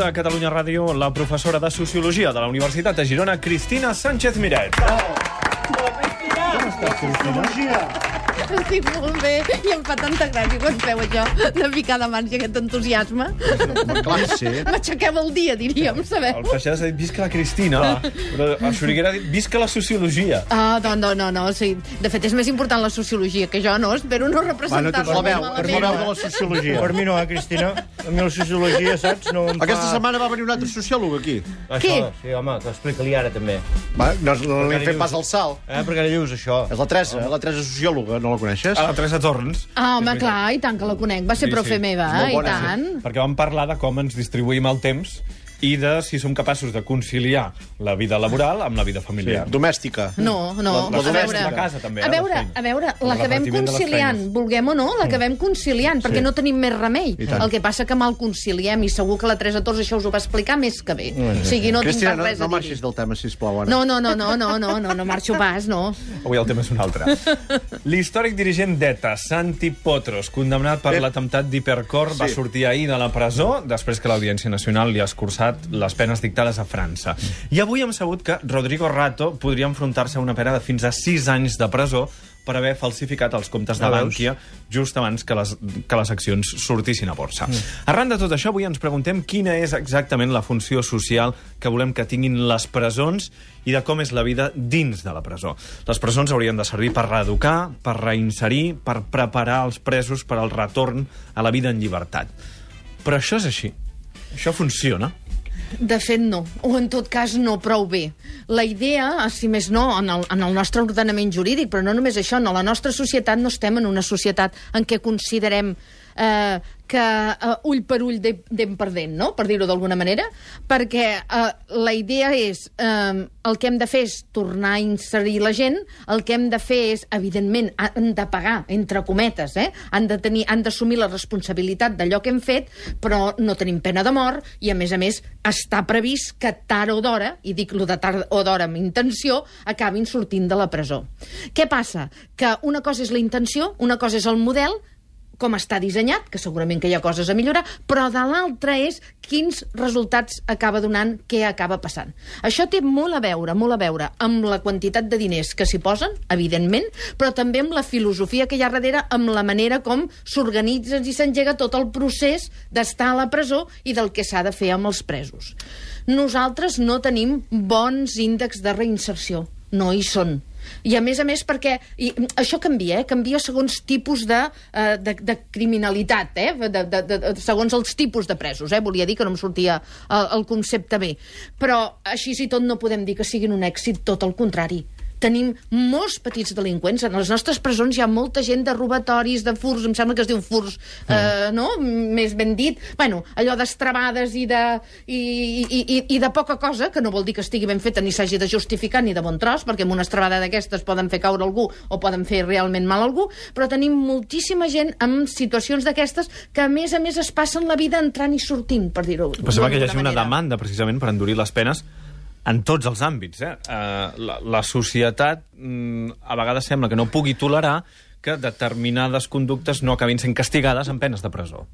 benvinguda a Catalunya Ràdio la professora de Sociologia de la Universitat de Girona, Cristina Sánchez Miret. Estic molt bé i em fa tanta gràcia quan feu això de ficar de mans i aquest entusiasme. Sí. M'aixequeu el dia, diríem, sabeu? El Freixedas ha dit visca la Cristina, però el Xuriguera ha dit visca la Sociologia. Ah, no, no, no, no, sí. De fet, és més important la sociologia que jo, no? Espero no Bueno, representar-la veu, malament. veu de la sociologia. Per mi no, eh, Cristina? A mi la sociologia, saps, no em fa... Aquesta setmana va venir un altre sociòleg aquí. Això, sí, home, que explica-li ara, també. Va, no, no li Perquè fet pas al salt. Eh, per què li dius això? És la Teresa, la Teresa sociòloga, no la coneixes? A la Teresa Torrens. Ah, home, clar, i tant que la conec. Va ser Sí, profe sí. meva, molt i tant. Perquè vam parlar de com ens distribuïm el temps i de si som capaços de conciliar la vida laboral amb la vida familiar. Domèstica. No, no, La- la a domèstica veure... de casa, també, eh, a la veure, a veure, l'acabem conciliant, vulguem o no, l'acabem conciliant, perquè no tenim més remei. El que passa que mal conciliem, i segur que la Teresa Tors això us ho va explicar més que bé. O sigui, no tinc Cristina, no, res no a dir. marxis del tema, sisplau, ara. No, no, no, no, no, no, no, no marxo pas, no. Avui el tema és un altre. L'històric dirigent d'ETA, Santi Potros, condemnat per Ep. l'atemptat d'Hipercor, va Sí. sortir ahir de la presó després que l'Audiència Nacional li ha escurçat les penes dictades a França. I avui hem sabut que Rodrigo Rato podria enfrontar-se a una pena de fins a 6 anys de presó per haver falsificat els comptes de? Bànquia just abans que les, que les accions sortissin a borsa. Mm. Arran de tot això, avui ens preguntem quina és exactament la funció social que volem que tinguin les presons i de com és la vida dins de la presó. Les presons haurien de servir per reeducar, per reinserir, per preparar els presos per al retorn a la vida en llibertat. Però això és així. Això funciona. De fet, no. O, en tot cas, no prou bé. La idea, si més no, en el, en el nostre ordenament jurídic, però no només això, en la nostra societat no estem en una societat en què considerem eh, que eh, ull per ull anem perdent, no?, per dir-ho d'alguna manera, perquè eh, la idea és eh, el que hem de fer és tornar a inserir la gent, el que hem de fer és, evidentment, han de pagar, entre cometes, eh? han de tenir, han d'assumir la responsabilitat d'allò que hem fet, però no tenim pena de mort i, a més a més, està previst que tard o d'hora, i dic lo de tard o d'hora amb intenció, acabin sortint de la presó. Què passa? Que una cosa és la intenció, una cosa és el model, com està dissenyat, que segurament que hi ha coses a millorar, però de l'altra és quins resultats acaba donant, què acaba passant. Això té molt a veure, molt a veure amb la quantitat de diners que s'hi posen, evidentment, però també amb la filosofia que hi ha darrere, amb la manera com s'organitza i s'engega tot el procés d'estar a la presó i del que s'ha de fer amb els presos. Nosaltres no tenim bons índexs de reinserció. No hi són. I a més a més perquè i, això canvia, eh? canvia segons tipus de, eh, de, de criminalitat, eh? de, de, de, segons els tipus de presos, eh? volia dir que no em sortia el, el concepte bé. Però així i tot no podem dir que siguin un èxit, tot el contrari tenim molts petits delinqüents. En les nostres presons hi ha molta gent de robatoris, de furs, em sembla que es diu furs, eh, no? Més ben dit. Bueno, allò d'estrabades i de, i, i, i, i de poca cosa, que no vol dir que estigui ben feta ni s'hagi de justificar ni de bon tros, perquè amb una estrabada d'aquestes poden fer caure algú o poden fer realment mal a algú, però tenim moltíssima gent amb situacions d'aquestes que, a més a més, es passen la vida entrant i sortint, per dir-ho Però sembla que hi hagi una manera. demanda precisament per endurir les penes en tots els àmbits. Eh? Uh, la, la societat mm, a vegades sembla que no pugui tolerar que determinades conductes no acabin sent castigades amb penes de presó.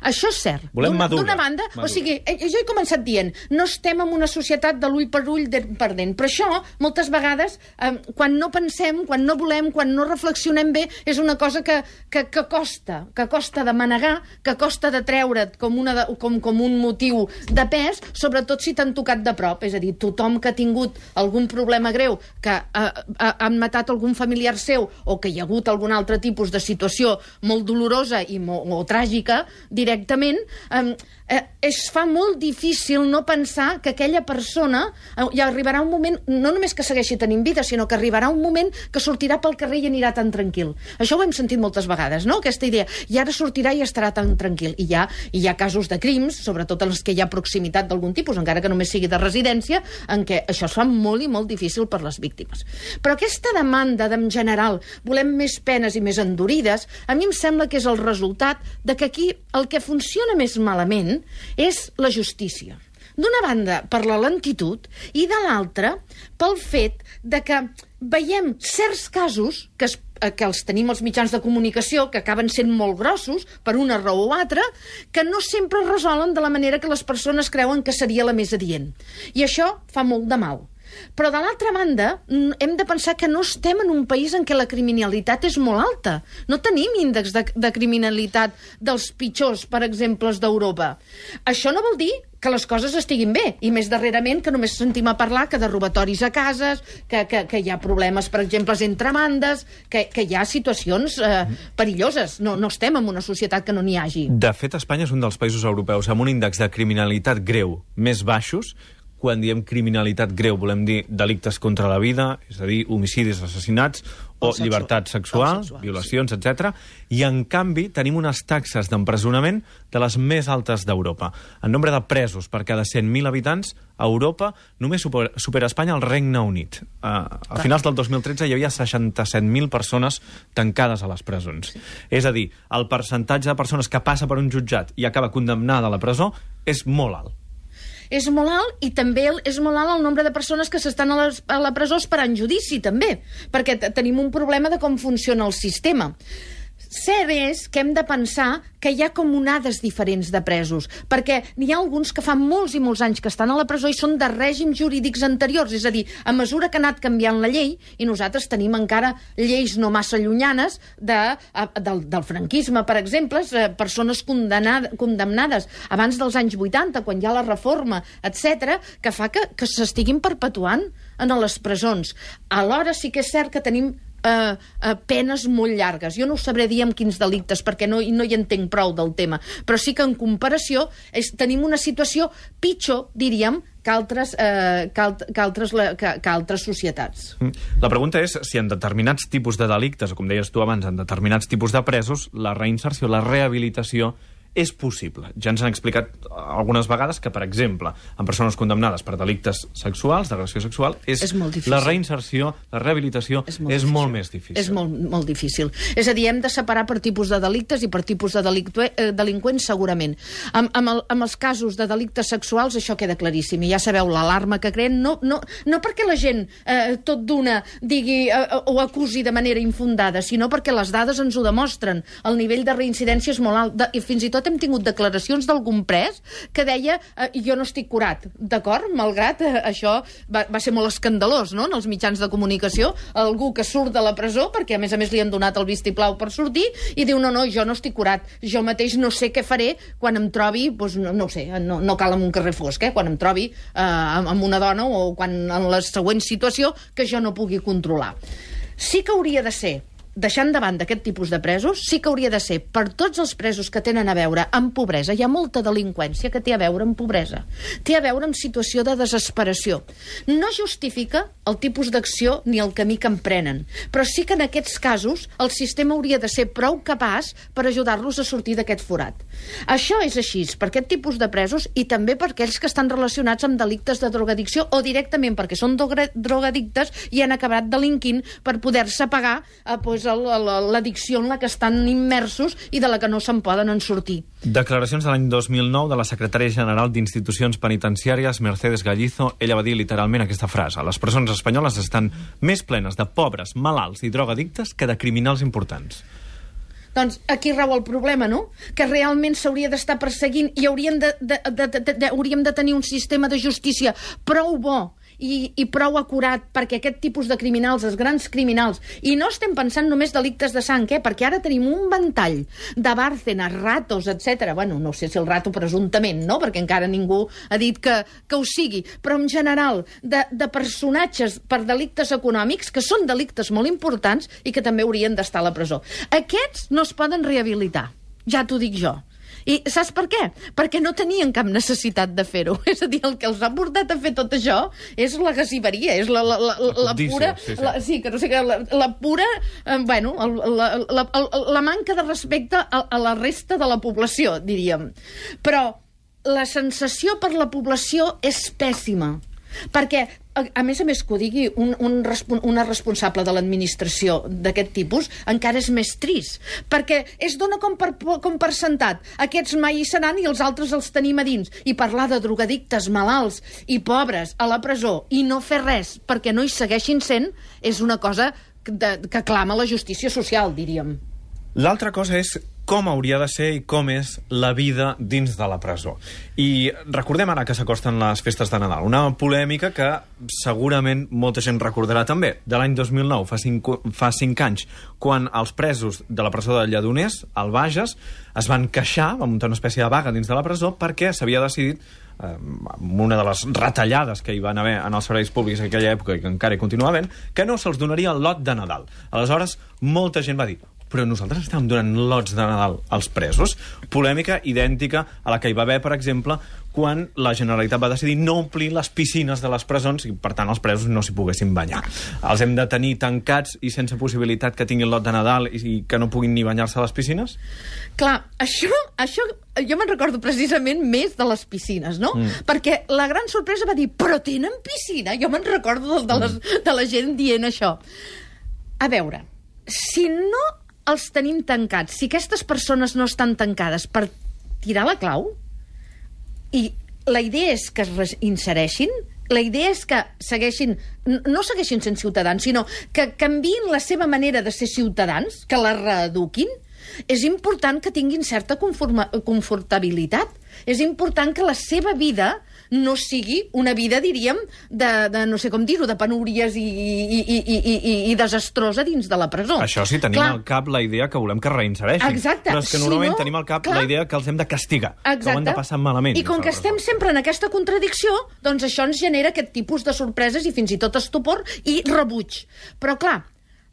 Això és cert. Volem madura. D'una banda, Madura. o sigui, eh, jo he començat dient, no estem en una societat de l'ull per ull de, per dent, però això, moltes vegades, eh, quan no pensem, quan no volem, quan no reflexionem bé, és una cosa que, que, que costa, que costa de manegar, que costa de treure't com, una de, com, com un motiu de pes, sobretot si t'han tocat de prop. És a dir, tothom que ha tingut algun problema greu, que eh, han matat algun familiar seu o que hi ha hagut algun altre tipus de situació molt dolorosa i mo, o tràgica, directament, eh, eh, es fa molt difícil no pensar que aquella persona eh, hi arribarà un moment, no només que segueixi tenint vida, sinó que arribarà un moment que sortirà pel carrer i anirà tan tranquil. Això ho hem sentit moltes vegades, no?, aquesta idea. I ara sortirà i estarà tan tranquil. I hi ha, hi ha casos de crims, sobretot els que hi ha proximitat d'algun tipus, encara que només sigui de residència, en què això es fa molt i molt difícil per les víctimes. Però aquesta demanda d'en general, volem més penes i més endurides, a mi em sembla que és el resultat de que aquí el que funciona més malament és la justícia. D'una banda, per la lentitud, i de l'altra, pel fet de que veiem certs casos que es eh, que els tenim els mitjans de comunicació, que acaben sent molt grossos, per una raó o altra, que no sempre es resolen de la manera que les persones creuen que seria la més adient. I això fa molt de mal. Però, de l'altra banda, hem de pensar que no estem en un país en què la criminalitat és molt alta. No tenim índex de, de criminalitat dels pitjors, per exemple, d'Europa. Això no vol dir que les coses estiguin bé, i més darrerament que només sentim a parlar que de robatoris a cases, que, que, que hi ha problemes, per exemple, entre bandes, que, que hi ha situacions eh, perilloses. No, no estem en una societat que no n'hi hagi. De fet, Espanya és un dels països europeus amb un índex de criminalitat greu més baixos. Quan diem criminalitat greu volem dir delictes contra la vida, és a dir, homicidis, assassinats, o, O sexu- llibertat sexual, o sexuals, violacions, etc. I, en canvi, tenim unes taxes d'empresonament de les més altes d'Europa. En nombre de presos per cada 100.000 habitants, a Europa només supera, supera Espanya el Regne Unit. Uh, a finals del 2013 hi havia 67.000 persones tancades a les presons. És a dir, el percentatge de persones que passa per un jutjat i acaba condemnada a la presó és molt alt. És molt alt i també és molt alt el nombre de persones que s'estan a, les- a la presó esperant judici, també, perquè te- tenim un problema de com funciona el sistema. Cert és que hem de pensar que hi ha com onades diferents de presos, perquè n'hi ha alguns que fa molts i molts anys que estan a la presó i són de règims jurídics anteriors, és a dir, a mesura que ha anat canviant la llei, i nosaltres tenim encara lleis no massa llunyanes de, a, del, del franquisme, per exemple, eh, persones condemnades abans dels anys 80, quan hi ha la reforma, etc, que fa que, que s'estiguin perpetuant en les presons. Alhora sí que és cert que tenim eh, eh, penes molt llargues. Jo no sabré dir amb quins delictes, perquè no, no hi entenc prou del tema, però sí que en comparació és, tenim una situació pitjor, diríem, que altres, eh, que, alt, que, altres, que, que altres societats. Mm. La pregunta és si en determinats tipus de delictes, com deies tu abans, en determinats tipus de presos, la reinserció, la rehabilitació és possible. Ja ens han explicat algunes vegades que, per exemple, en persones condemnades per delictes sexuals, d'agressió sexual, és, És molt difícil. la reinserció, la rehabilitació és molt, és difícil. molt més difícil. És molt, molt difícil. És a dir, hem de separar per tipus de delictes i per tipus de delictue, eh, delinqüents, segurament. Amb, amb, el, amb els casos de delictes sexuals això queda claríssim, i ja sabeu l'alarma que creen, no, no, no perquè la gent eh, tot d'una digui eh, o acusi de manera infundada, sinó perquè les dades ens ho demostren. El nivell de reincidència és molt alt, de, i fins i tot hem tingut declaracions d'algun pres que deia eh, jo no estic curat, d'acord? Malgrat eh, això va, va ser molt escandalós, no?, en els mitjans de comunicació, algú que surt de la presó, perquè a més a més li han donat el vistiplau per sortir, i diu, no, no, jo no estic curat, jo mateix no sé què faré quan em trobi, doncs, no, no ho sé, no, no cal en un carrer fosc, eh, quan em trobi eh, amb una dona o quan en la següent situació que jo no pugui controlar. Sí que hauria de ser deixant de banda aquest tipus de presos, sí que hauria de ser per tots els presos que tenen a veure amb pobresa. Hi ha molta delinqüència que té a veure amb pobresa. Té a veure amb situació de desesperació. No justifica el tipus d'acció ni el camí que emprenen, però sí que en aquests casos el sistema hauria de ser prou capaç per ajudar-los a sortir d'aquest forat. Això és així per aquest tipus de presos i també per aquells que estan relacionats amb delictes de drogadicció o directament perquè són droga- drogadictes i han acabat delinquint per poder-se pagar eh, pues, el- l'addicció en la que estan immersos i de la que no se'n poden en sortir. Declaracions de l'any 2009 de la secretària general d'Institucions Penitenciàries, Mercedes Gallizo. Ella va dir literalment aquesta frase. Les presons espanyoles estan més plenes de pobres, malalts i drogadictes que de criminals importants. Doncs aquí rau el problema, no? Que realment s'hauria d'estar perseguint i hauríem de, de, de, de, de, de, hauríem de tenir un sistema de justícia prou bo i, i prou acurat perquè aquest tipus de criminals, els grans criminals, i no estem pensant només delictes de sang, eh? perquè ara tenim un ventall de Bárcenas, ratos, etc. Bueno, no sé si el rato presumptament, no? perquè encara ningú ha dit que, que ho sigui, però en general de, de personatges per delictes econòmics que són delictes molt importants i que també haurien d'estar a la presó. Aquests no es poden rehabilitar, ja t'ho dic jo. I saps per què? Perquè no tenien cap necessitat de fer-ho. És a dir, el que els ha portat a fer tot això és la gasiveria, és la, la, la, la, la pura... sí, sí. La, sí, que no sé què, la, la pura... Eh, bueno, el, la, la, la, la manca de respecte a, a la resta de la població, diríem. Però la sensació per la població és pèssima. Perquè, a, més a més que ho digui un, un, respon, una responsable de l'administració d'aquest tipus, encara és més trist. Perquè es dona com per, com per sentat. Aquests mai hi seran i els altres els tenim a dins. I parlar de drogadictes malalts i pobres a la presó i no fer res perquè no hi segueixin sent és una cosa de, que clama la justícia social, diríem. L'altra cosa és com hauria de ser i com és la vida dins de la presó. I recordem ara que s'acosten les festes de Nadal, una polèmica que segurament molta gent recordarà també, de l'any 2009, fa cinc, fa cinc anys, quan els presos de la presó de Lledoners, al Bages, es van queixar, van muntar una espècie de vaga dins de la presó perquè s'havia decidit eh, amb una de les retallades que hi van haver en els serveis públics en aquella època i que encara hi continua que no se'ls donaria el lot de Nadal. Aleshores, molta gent va dir però nosaltres estàvem donant lots de Nadal als presos. Polèmica idèntica a la que hi va haver, per exemple, quan la Generalitat va decidir no omplir les piscines de les presons i, per tant, els presos no s'hi poguessin banyar. Els hem de tenir tancats i sense possibilitat que tinguin lot de Nadal i, i que no puguin ni banyar-se a les piscines? Clar, això, això jo me'n recordo precisament més de les piscines, no? Mm. Perquè la gran sorpresa va dir, però tenen piscina? Jo me'n recordo de, de, les, de la gent dient això. A veure, si no els tenim tancats, si aquestes persones no estan tancades per tirar la clau, i la idea és que es insereixin, la idea és que segueixin, no segueixin sent ciutadans, sinó que canviïn la seva manera de ser ciutadans, que la reeduquin, és important que tinguin certa confortabilitat. És important que la seva vida no sigui una vida, diríem, de, de no sé com dir-ho, de penúries i, i, i, i, i, i desastrosa dins de la presó. Això sí, tenim Clar. al cap la idea que volem que reinsereixin. Exacte. Però és que Si normalment no, tenim al cap clar. la idea que els hem de castigar, Exacte. que ho han de passar malament. I com que estem sempre en aquesta contradicció, doncs això ens genera aquest tipus de sorpreses i fins i tot estupor i rebuig. Però, clar,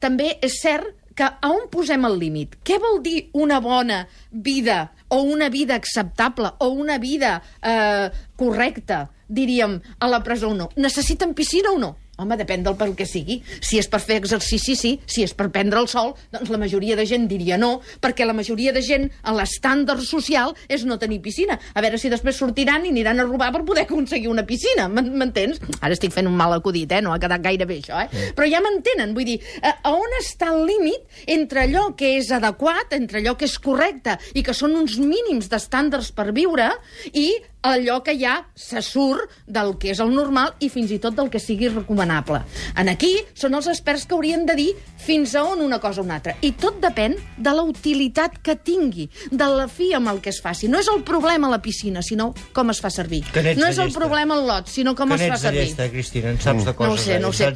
també és cert que a on posem el límit? Què vol dir una bona vida o una vida acceptable o una vida eh, correcta, diríem, a la presó o no? Necessiten piscina o no? Home, depèn del pel que sigui. Si és per fer exercici, sí. Si és per prendre el sol, doncs la majoria de gent diria no, perquè la majoria de gent, a l'estàndard social, és no tenir piscina. A veure si després sortiran i aniran a robar per poder aconseguir una piscina. M'en- M'entens? Ara estic fent un mal acudit, eh? No ha quedat gaire bé, això, eh? Però ja m'entenen. Vull dir, a, a on està el límit entre allò que és adequat, entre allò que és correcte i que són uns mínims d'estàndards per viure i allò que ja se surt del que és el normal i fins i tot del que sigui recomanable. En aquí són els experts que haurien de dir fins a on una cosa o una altra. I tot depèn de la utilitat que tingui, de la fi amb el que es faci. No és el problema la piscina, sinó com es fa servir. Que No és el problema el lot, sinó com que es fa n'ets de servir. llesta, Cristina, en saps de No coses. ho sé, eh? no ho sé.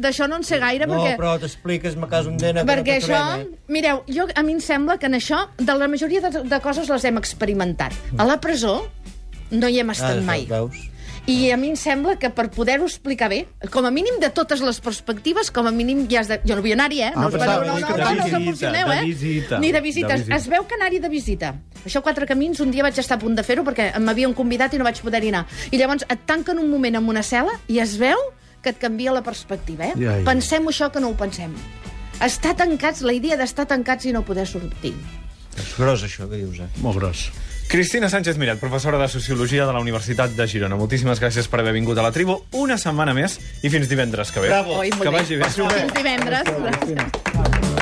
D'això no en sé gaire, No, perquè... però t'expliques, me cas un dena... que Perquè no això, eh? mireu, jo, a mi em sembla que en això, de la majoria de, de coses les hem experimentat. A la presó no hi hem estat Ah, mai. Veus? I a mi em sembla que per poder-ho explicar bé, com a mínim de totes les perspectives, com a mínim ja has de... Jo no vull anar-hi, eh? No, Ah, us pensava no, no, no, de no, no us visita, emocioneu, de eh? visita. Ni de De visites. visita. Es veu que anar-hi de visita. Això, quatre camins, un dia vaig estar a punt de fer-ho perquè m'havien convidat i no vaig poder-hi anar. I llavors et tanquen un moment en una cel·la i es veu que et canvia la perspectiva, eh? Ja, ja. Pensem això que no ho pensem. Estar tancats, la idea d'estar tancats i no poder sortir. És gros, això que dius, eh? Molt gros. Cristina Sánchez Miret, professora de Sociologia de la Universitat de Girona. Moltíssimes gràcies per haver vingut a la tribu una setmana més i fins divendres que ve. Bravo. Oi, que vagi bé. Fins divendres. Gràcies.